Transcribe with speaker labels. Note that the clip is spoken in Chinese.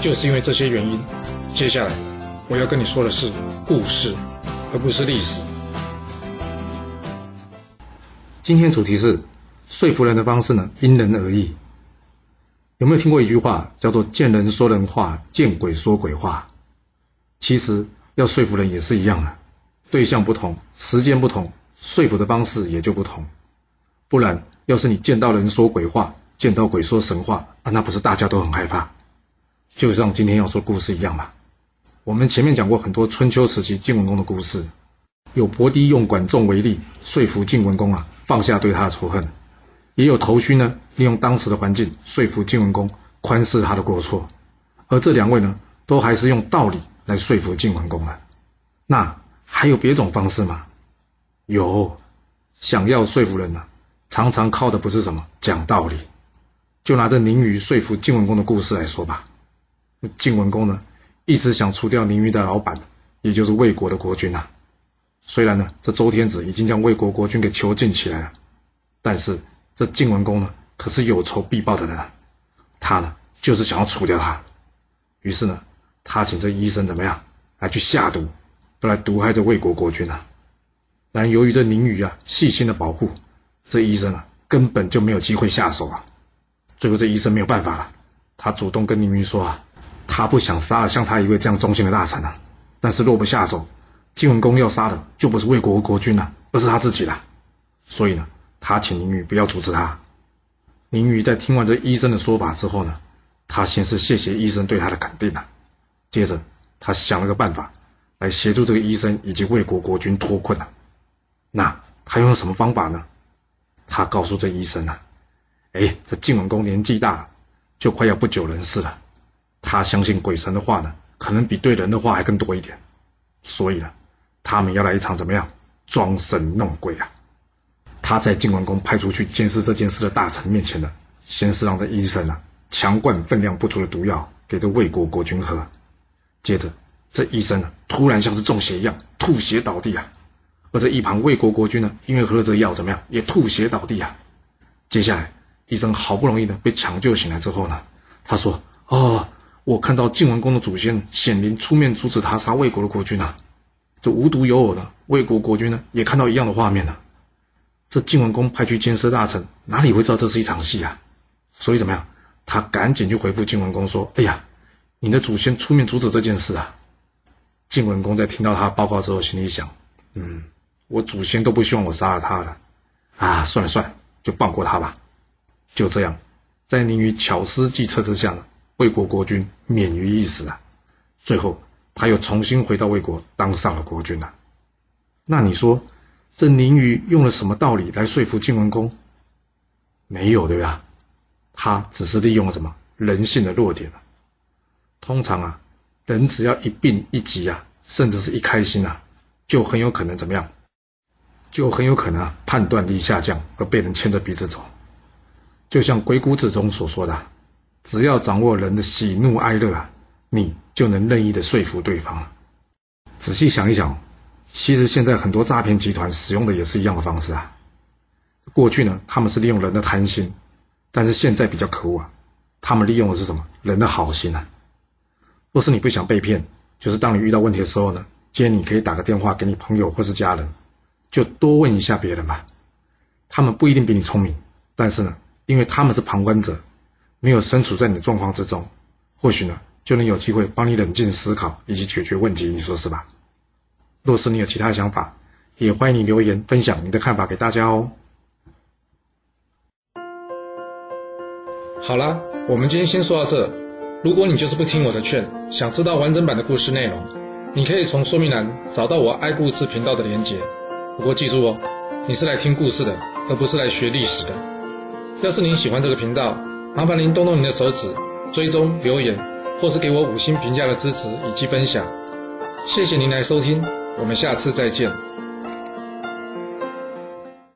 Speaker 1: 就是因为这些原因，接下来我要跟你说的是故事，而不是历史。
Speaker 2: 今天主题是说服人的方式呢，因人而异。有没有听过一句话叫做“见人说人话，见鬼说鬼话”？其实要说服人也是一样的，对象不同，时间不同，说服的方式也就不同。不然，要是你见到人说鬼话，见到鬼说神话啊，那不是大家都很害怕？就像今天要说故事一样嘛。我们前面讲过很多春秋时期晋文公的故事，有伯姬用管仲为例说服晋文公啊放下对他的仇恨，也有头须呢利用当时的环境说服晋文公宽恕他的过错，而这两位呢都还是用道理来说服晋文公的。那还有别种方式吗？有，想要说服人呢，常常靠的不是什么讲道理，就拿着宁虞说服晋文公的故事来说吧。晋文公呢，一直想除掉宁虞的老板，也就是魏国的国君呐。虽然呢，这周天子已经将魏国国君给囚禁起来了，但是这晋文公呢，可是有仇必报的人啊，他呢，就是想要除掉他。于是呢，他请这医生怎么样，来去下毒，不来毒害这魏国国君呐。但由于这宁虞啊细心的保护，这医生啊根本就没有机会下手啊。最后这医生没有办法了，他主动跟宁虞说啊。他不想杀了像他一位这样忠心的大臣啊，但是若不下手，晋文公要杀的就不是魏国国君了，而是他自己了。所以呢，他请宁宇不要阻止他。宁宇在听完这医生的说法之后呢，他先是谢谢医生对他的肯定啊，接着他想了个办法来协助这个医生以及魏国国君脱困啊。那他用了什么方法呢？他告诉这医生啊，哎，这晋文公年纪大了，就快要不久人世了。他相信鬼神的话呢，可能比对人的话还更多一点，所以呢，他们要来一场怎么样装神弄鬼啊？他在晋文公派出去监视这件事的大臣面前呢，先是让这医生啊强灌分量不足的毒药给这魏国国君喝，接着这医生呢突然像是中邪一样吐血倒地啊，而这一旁魏国国君呢因为喝了这药怎么样也吐血倒地啊，接下来医生好不容易呢被抢救醒来之后呢，他说哦。我看到晋文公的祖先显灵出面阻止他杀魏国的国君啊！这无独有偶的，魏国国君呢也看到一样的画面呢。这晋文公派去监视大臣，哪里会知道这是一场戏啊？所以怎么样？他赶紧就回复晋文公说：“哎呀，你的祖先出面阻止这件事啊！”晋文公在听到他报告之后，心里想：“嗯，我祖先都不希望我杀了他了啊！算了算了，就放过他吧。”就这样，在宁于巧思计策之下呢。魏国国君免于一死啊！最后他又重新回到魏国，当上了国君了。那你说，这宁虞用了什么道理来说服晋文公？没有对吧？他只是利用了什么人性的弱点啊通常啊，人只要一病一急啊，甚至是一开心啊，就很有可能怎么样？就很有可能啊，判断力下降而被人牵着鼻子走。就像《鬼谷子》中所说的。只要掌握人的喜怒哀乐，你就能任意的说服对方。仔细想一想，其实现在很多诈骗集团使用的也是一样的方式啊。过去呢，他们是利用人的贪心，但是现在比较可恶啊，他们利用的是什么？人的好心啊。若是你不想被骗，就是当你遇到问题的时候呢，建议你可以打个电话给你朋友或是家人，就多问一下别人吧。他们不一定比你聪明，但是呢，因为他们是旁观者。没有身处在你的状况之中，或许呢就能有机会帮你冷静思考以及解决问题，你说是吧？若是你有其他想法，也欢迎你留言分享你的看法给大家哦。
Speaker 1: 好了，我们今天先说到这。如果你就是不听我的劝，想知道完整版的故事内容，你可以从说明栏找到我爱故事频道的连结。不过记住哦，你是来听故事的，而不是来学历史的。要是您喜欢这个频道，麻烦您动动您的手指，追踪、留言、或是给我五星评价的支持以及分享。谢谢您来收听，我们下次再见。